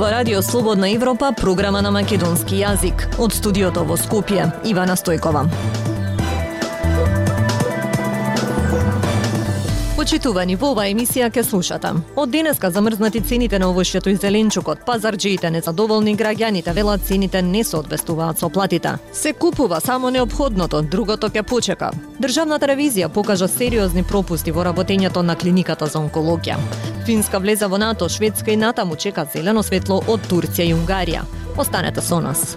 зборува Радио Слободна Европа, програма на македонски јазик. Од студиото во Скопје, Ивана Стојкова. Почитувани во оваа емисија ке слушате. Од денеска замрзнати цените на овошјето и зеленчукот, пазарџиите незадоволни граѓаните велат цените не се одвестуваат со платите. Се купува само необходното, другото ќе почека. Државната ревизија покажа сериозни пропусти во работењето на клиниката за онкологија. Финска влеза во НАТО, Шведска и натаму чека зелено светло од Турција и Унгарија. Останете со нас.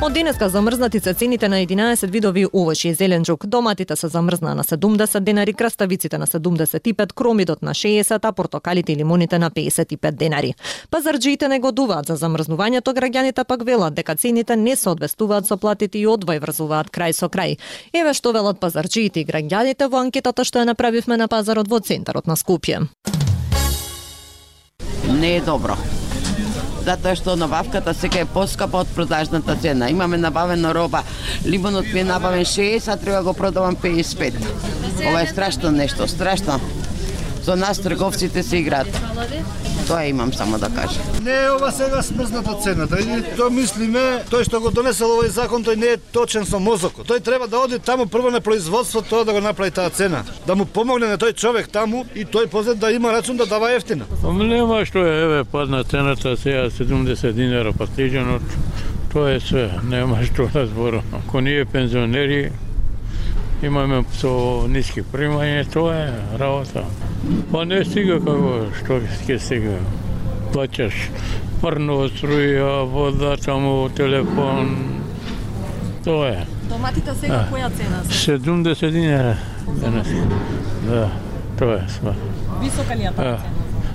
Од денеска замрзнати се цените на 11 видови овошје и зеленџук. Доматите се замрзнаа на 70 денари, краставиците на 75, кромидот на 60, а портокалите и лимоните на 55 денари. Пазарџиите негодуваат за замрзнувањето, граѓаните пак велат дека цените не соодвестуваат со платите и одвој врзуваат крај со крај. Еве што велат пазарџиите и граѓаните во анкетата што ја направивме на пазарот во центарот на Скопје. не е добро. Затоа што набавката сега е поскапа од продажната цена. Имаме набавено роба. Лимонот ми е набавен 60, а треба го продавам 55. Ова е страшно нешто, страшно. Со нас трговците се играат. Тоа имам само да кажам. Не е ова сега смрзната цената. И тоа мислиме, тој што го донесел овој закон, тој не е точен со мозокот. Тој треба да оди таму прво на производство, тоа да го направи таа цена. Да му помогне на тој човек таму и тој после да има рачун да дава ефтина. Нема што е, еве, падна цената сега 70 динара пастиџанот. Тоа е све, нема што да зборам. Ако ние пензионери имаме со ниски примања, тоа е работа. Па не стига како што ќе стига. Плаќаш парно, струја, вода, таму телефон. Тоа е. Доматите сега која цена 70 динара денес. Да, тоа е све. Висока ли е А,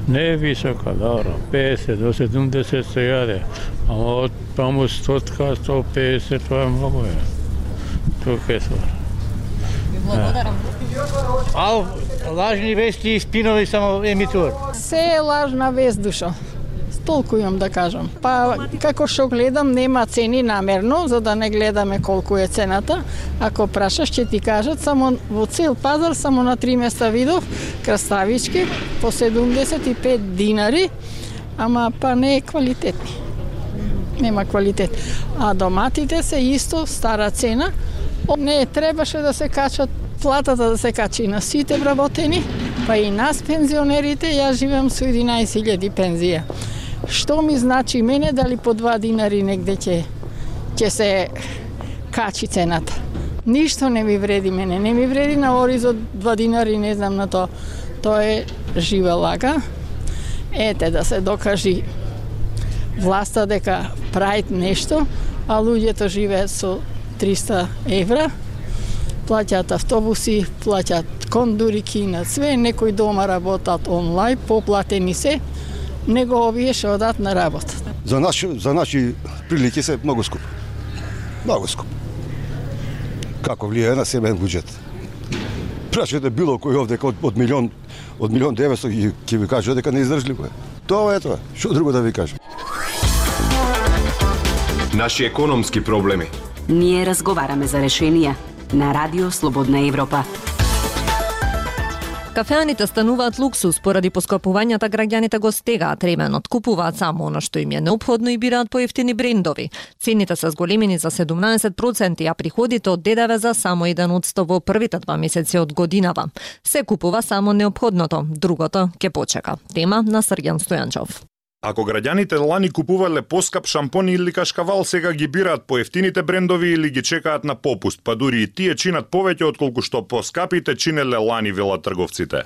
Не е висока, добро, 50 до 70 се јаде, ама од таму 100 150 тоа е многу е. Тука е свар. Благодарам. Ау, лажни вести и спинови само емитуват. Се е лажна вест, душо. Толку имам да кажам. Па, како што гледам, нема цени намерно, за да не гледаме колку е цената. Ако прашаш, ќе ти кажат, само во цел пазар, само на три места видов, краставички, по 75 динари, ама па не е квалитетни. Нема квалитет. А доматите се исто стара цена. О, Не требаше да се качат платата да се качи на сите вработени, па и нас пензионерите, ја живеам со 11.000 пензија. Што ми значи мене дали по 2 динари негде ќе ќе се качи цената? Ништо не ми вреди мене, не ми вреди на оризот 2 динари, не знам на тоа, Тоа е жива лага. Ете да се докажи власта дека правит нешто, а луѓето живеат со 300 евра, плаќаат автобуси, плаќаат кондурики на све, некои дома работат онлайн, поплатени се, него овие што одат на работа. За наши, за наши прилики се многу скуп. Многу скуп. Како влијае на семен буџет. Прашете било кој овде од, од милион од милион 900 и ќе ви каже дека не издржливо е. Тоа е тоа. Што друго да ви кажам? Наши економски проблеми. Ние разговараме за решенија на Радио Слободна Европа. Кафеаните стануваат луксус поради поскапувањата граѓаните го стегаат ременот, купуваат само она што им е неопходно и бираат поевтини брендови. Цените се зголемени за 17%, а приходите од ДДВ за само 1% во првите два месеци од годинава. Се купува само неопходното, другото ќе почека. Тема на Срѓан Стојанчов. Ако граѓаните лани купувале поскап шампон или кашкавал, сега ги бираат поевтините брендови или ги чекаат на попуст, па дури и тие чинат повеќе отколку што поскапите чинеле лани велат трговците.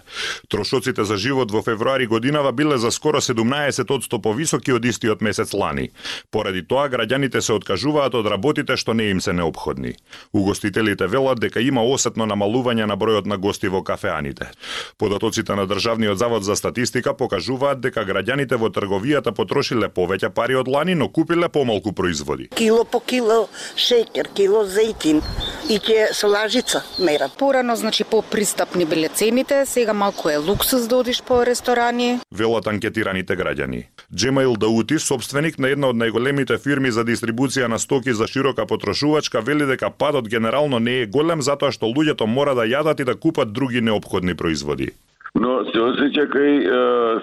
Трошоците за живот во февруари годинава биле за скоро 17% повисоки од истиот месец лани. Поради тоа граѓаните се откажуваат од работите што не им се необходни. Угостителите велат дека има осетно намалување на бројот на гости во кафеаните. Податоците на Државниот завод за статистика покажуваат дека граѓаните во тргови трговијата потрошиле повеќе пари од лани, но купиле помалку производи. Кило по кило шеќер, кило зејтин и ќе со лажица мерат. Порано, значи, по-пристапни биле цените, сега малку е луксус да одиш по ресторани. Велат анкетираните граѓани. Джемаил Даути, собственик на една од најголемите фирми за дистрибуција на стоки за широка потрошувачка, вели дека падот генерално не е голем затоа што луѓето мора да јадат и да купат други необходни производи. Но се осеќа кај е,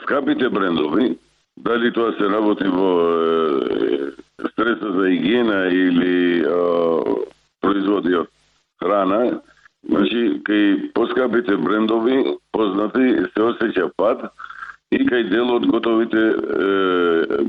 скапите брендови, дали тоа се работи во е, средства за хигиена или е, производи од храна, значи кај поскапите брендови познати се осеќа пад и кај дел од готовите е,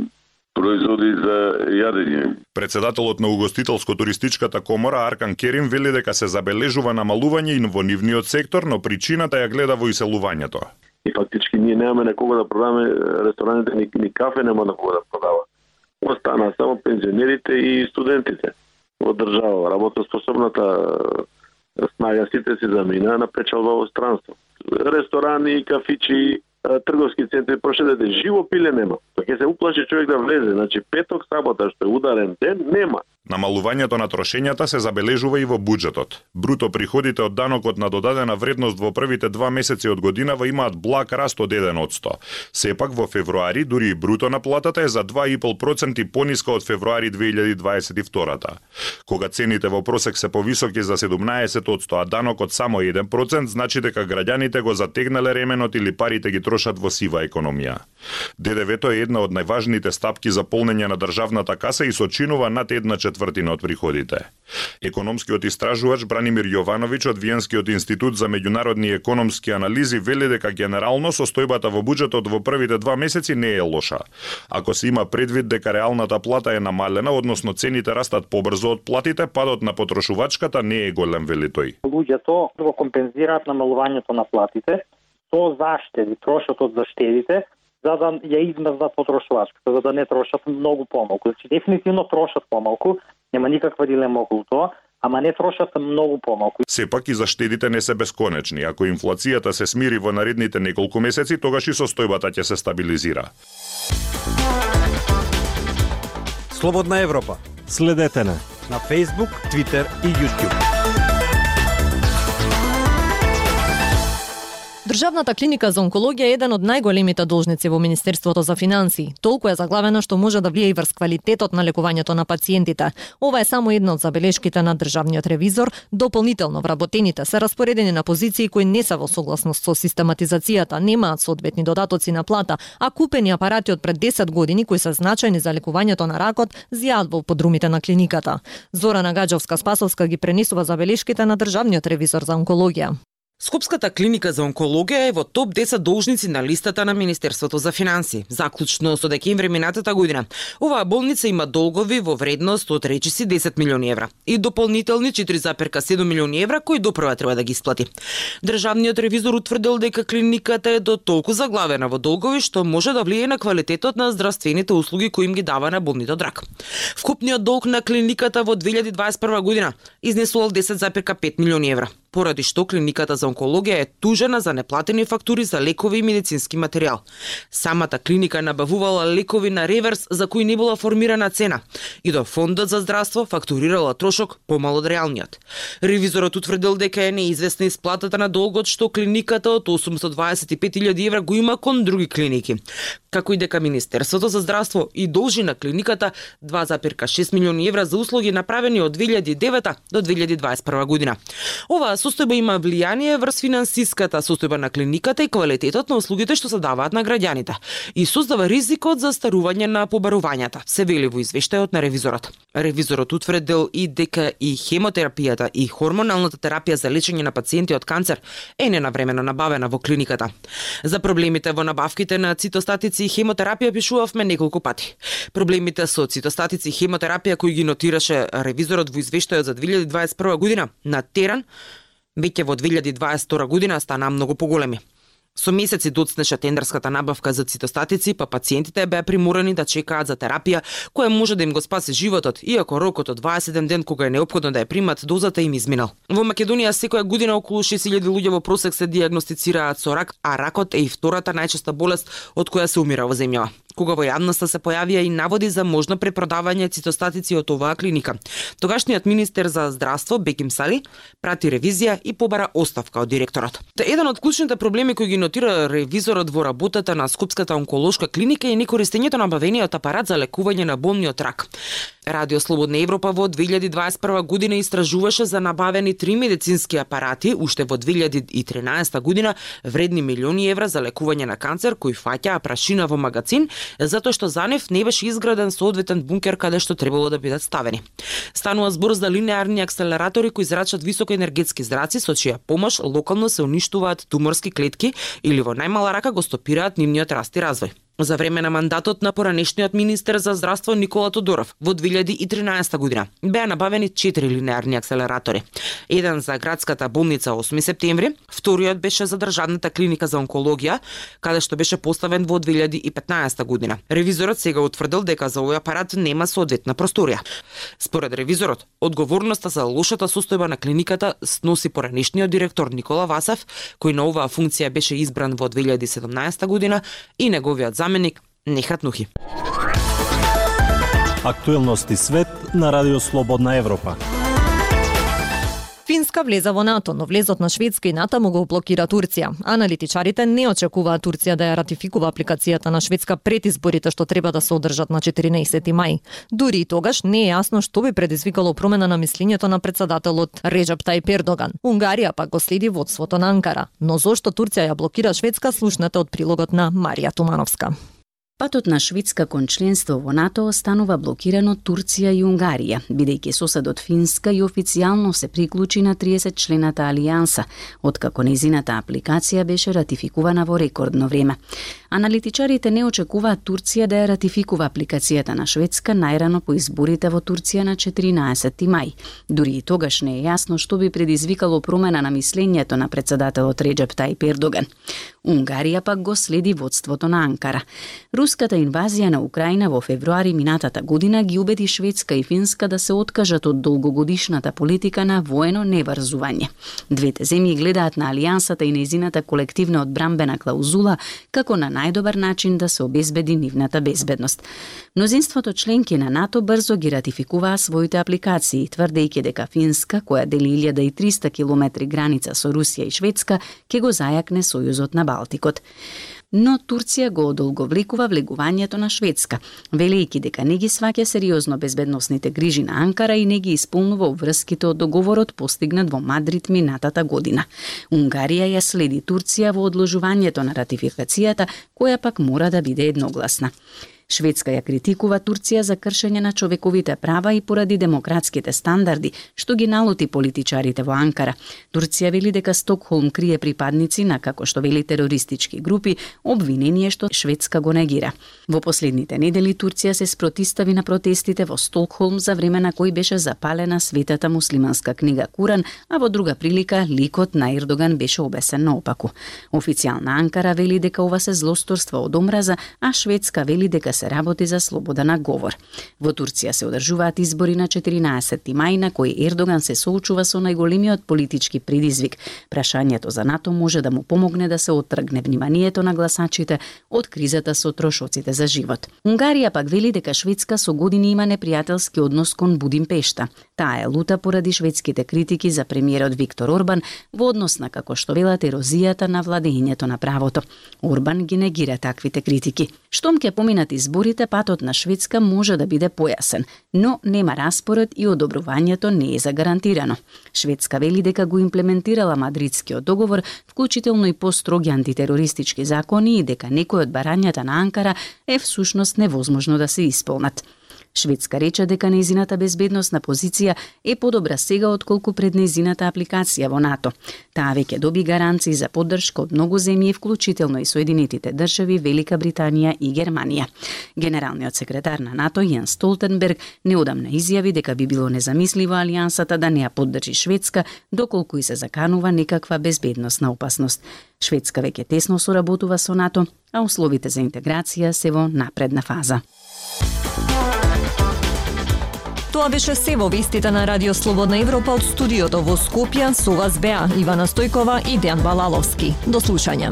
производи за јадење. Председателот на Угостителско-туристичката комора Аркан Керим вели дека се забележува намалување и во нивниот сектор, но причината ја гледа во иселувањето. И фактички ние немаме на кого да продаваме рестораните, ни, ни кафе нема на кого да продава. Остана само пензионерите и студентите во држава. Работоспособната снага сите си замина на печалба во странство. Ресторани, кафичи, трговски центри прошедете, живо пиле нема. Тоа ќе се уплаши човек да влезе. Значи петок, сабота што е ударен ден, нема. Намалувањето на трошењата се забележува и во буџетот. Бруто приходите од данокот на додадена вредност во првите два месеци од годинава имаат благ раст од 1%. Сепак во февруари дури и бруто на платата е за 2,5% пониска од февруари 2022 Кога цените во просек се повисоки за 17%, а данокот само 1%, значи дека граѓаните го затегнале ременот или парите ги трошат во сива економија. ДДВ-то е една од најважните стапки за полнење на државната каса и сочинува над една четвртина од приходите. Економскиот истражувач Бранимир Јовановиќ од Виенскиот институт за меѓународни економски анализи вели дека генерално состојбата во буџетот во првите два месеци не е лоша. Ако се има предвид дека реалната плата е намалена, односно цените растат побрзо од платите, падот на потрошувачката не е голем, вели тој. Луѓето го компензираат намалувањето на платите со заштеди, трошот од заштедите, за да ја измрзнат потрошувачката, за да не трошат многу помалку. Значи, дефинитивно трошат помалку, нема никаква дилема околу тоа, ама не трошат многу помалку. Сепак и заштедите не се бесконечни. Ако инфлацијата се смири во наредните неколку месеци, тогаш и состојбата ќе се стабилизира. Слободна Европа. Следете на на Facebook, Twitter и YouTube. Државната клиника за онкологија е еден од најголемите должници во Министерството за финансии. Толку е заглавено што може да влие и врз квалитетот на лекувањето на пациентите. Ова е само една од забелешките на државниот ревизор. Дополнително вработените се распоредени на позиции кои не се во согласност со систематизацијата, немаат соодветни додатоци на плата, а купени апарати од пред 10 години кои се значајни за лекувањето на ракот зјаат во подрумите на клиниката. Зора Нагаджовска Спасовска ги пренесува забелешките на државниот ревизор за онкологија. Скопската клиника за онкологија е во топ 10 должници на листата на Министерството за финанси. Заклучно со декември минатата година, оваа болница има долгови во вредност од речиси 10 милиони евра и дополнителни 4,7 милиони евра кои допрва треба да ги исплати. Државниот ревизор утврдил дека клиниката е до толку заглавена во долгови што може да влие на квалитетот на здравствените услуги кои им ги дава на болните од рак. Вкупниот долг на клиниката во 2021 година изнесувал 10,5 милиони евра поради што клиниката за онкологија е тужена за неплатени фактури за лекови и медицински материјал. Самата клиника набавувала лекови на реверс за кои не била формирана цена и до фондот за здравство фактурирала трошок помал од реалниот. Ревизорот утврдил дека е неизвестна исплатата на долгот што клиниката од 825.000 евра го има кон други клиники, како и дека Министерството за здравство и должи на клиниката 2,6 милиони евра за услуги направени од 2009 до 2021 година. Оваа состојба има влијание врз финансиската состојба на клиниката и квалитетот на услугите што се даваат на граѓаните и создава ризикот за старување на побарувањата, се вели во извештајот на ревизорот. Ревизорот утврдил и дека и хемотерапијата и хормоналната терапија за лечење на пациенти од канцер е ненавремено набавена во клиниката. За проблемите во набавките на цитостатици и хемотерапија пишувавме неколку пати. Проблемите со цитостатици и хемотерапија кои ги нотираше ревизорот во извештајот за 2021 година на терен веќе во 2022 година стана многу поголеми. Со месеци доцнеше тендерската набавка за цитостатици, па пациентите беа приморани да чекаат за терапија која може да им го спаси животот, иако рокот од 27 ден кога е необходно да ја примат дозата им изминал. Во Македонија секоја година околу 6000 луѓе во просек се диагностицираат со рак, а ракот е и втората најчеста болест од која се умира во земјава кога во јавноста се појавија и наводи за можно препродавање цитостатици од оваа клиника. Тогашниот министер за здравство Беким Сали прати ревизија и побара оставка од директорот. Еден од клучните проблеми кои ги нотира ревизорот во работата на Скопската онколошка клиника е некористењето на бавениот апарат за лекување на болниот рак. Радио Слободна Европа во 2021 година истражуваше за набавени три медицински апарати уште во 2013 година вредни милиони евра за лекување на канцер кој фаќа прашина во магазин затоа што за нив не беше изграден соодветен бункер каде што требало да бидат ставени. Станува збор за линеарни акселератори кои зрачат високоенергетски зраци со чија помош локално се уништуваат туморски клетки или во најмала рака го стопираат нивниот раст и развој. За време на мандатот на поранешниот министер за здравство Никола Тодоров во 2013 година беа набавени 4 линеарни акселератори. Еден за градската болница 8 септември, вториот беше за државната клиника за онкологија, каде што беше поставен во 2015 година. Ревизорот сега утврдил дека за овој апарат нема соодветна просторија. Според ревизорот, одговорноста за лошата состојба на клиниката сноси поранешниот директор Никола Васев, кој на оваа функција беше избран во 2017 година и неговиот заменик Нехат Нухи. Актуелности свет на Радио Слободна Европа. Финска влеза во НАТО, но влезот на Шведска и натаму го блокира Турција. Аналитичарите не очекуваат Турција да ја ратификува апликацијата на Шведска пред изборите што треба да се одржат на 14 мај. Дури и тогаш не е јасно што би предизвикало промена на мислењето на председателот Реджеп Тајп Ердоган. Унгарија пак го следи водството на Анкара. Но зошто Турција ја блокира Шведска, слушнете од прилогот на Марија Тумановска. Патот на Шведска кон членство во НАТО останува блокиран од Турција и Унгарија, бидејќи соседот Финска и официјално се приклучи на 30 члената алијанса, откако незината апликација беше ратификувана во рекордно време. Аналитичарите не очекуваат Турција да ја ратификува апликацијата на Шведска најрано по изборите во Турција на 14 мај. Дури и тогаш не е јасно што би предизвикало промена на мислењето на председателот Реджеп Тајп Ердоган. Унгарија пак го следи водството на Анкара. Руската инвазија на Украина во февруари минатата година ги убеди Шведска и Финска да се откажат од долгогодишната политика на воено неврзување. Двете земји гледаат на алијансата и незината колективна одбрамбена клаузула како на најдобар начин да се обезбеди нивната безбедност. Мнозинството членки на НАТО брзо ги ратификуваа своите апликации, тврдејќи дека Финска, која дели 1300 километри граница со Русија и Шведска, ќе го зајакне сојузот на Балтикот но Турција го одолговлекува влегувањето на Шведска, велејќи дека не ги сваќа сериозно безбедносните грижи на Анкара и не ги исполнува обврските од договорот постигнат во Мадрид минатата година. Унгарија ја следи Турција во одложувањето на ратификацијата, која пак мора да биде едногласна. Шведска ја критикува Турција за кршење на човековите права и поради демократските стандарди, што ги налути политичарите во Анкара. Турција вели дека Стокхолм крие припадници на како што вели терористички групи, обвинение што Шведска го негира. Во последните недели Турција се спротистави на протестите во Стокхолм за време на кој беше запалена светата муслиманска книга Куран, а во друга прилика ликот на Ердоган беше обесен наопаку. Официјална Анкара вели дека ова се злосторство од омраза, а Шведска вели дека се работи за слобода на говор. Во Турција се одржуваат избори на 14 мај на кои Ердоган се соочува со најголемиот политички предизвик. Прашањето за НАТО може да му помогне да се оттргне вниманието на гласачите од кризата со трошоците за живот. Унгарија пак вели дека Шведска со години има непријателски однос кон Будимпешта. Таа е лута поради шведските критики за премиерот Виктор Орбан во однос на како што велат ерозијата на владењето на правото. Орбан ги негира таквите критики. Штом ќе поминат изборите, патот на Шведска може да биде појасен, но нема распоред и одобрувањето не е загарантирано. Шведска вели дека го имплементирала Мадридскиот договор, вклучително и построги антитерористички закони и дека некои од барањата на Анкара е всушност невозможно да се исполнат. Шведска рече дека незината безбедносна позиција е подобра сега отколку пред незината апликација во НАТО. Таа веќе доби гаранции за поддршка од многу земји, вклучително и Соединетите држави, Велика Британија и Германија. Генералниот секретар на НАТО Јан Столтенберг неодамна изјави дека би било незамисливо алијансата да не ја поддржи Шведска доколку и се заканува некаква безбедносна опасност. Шведска веќе тесно соработува со НАТО, а условите за интеграција се во напредна фаза. Тоа беше се во вестите на Радио Слободна Европа од студиото во Скопје со вас беа Ивана Стојкова и Дејан Балаловски. До слушање.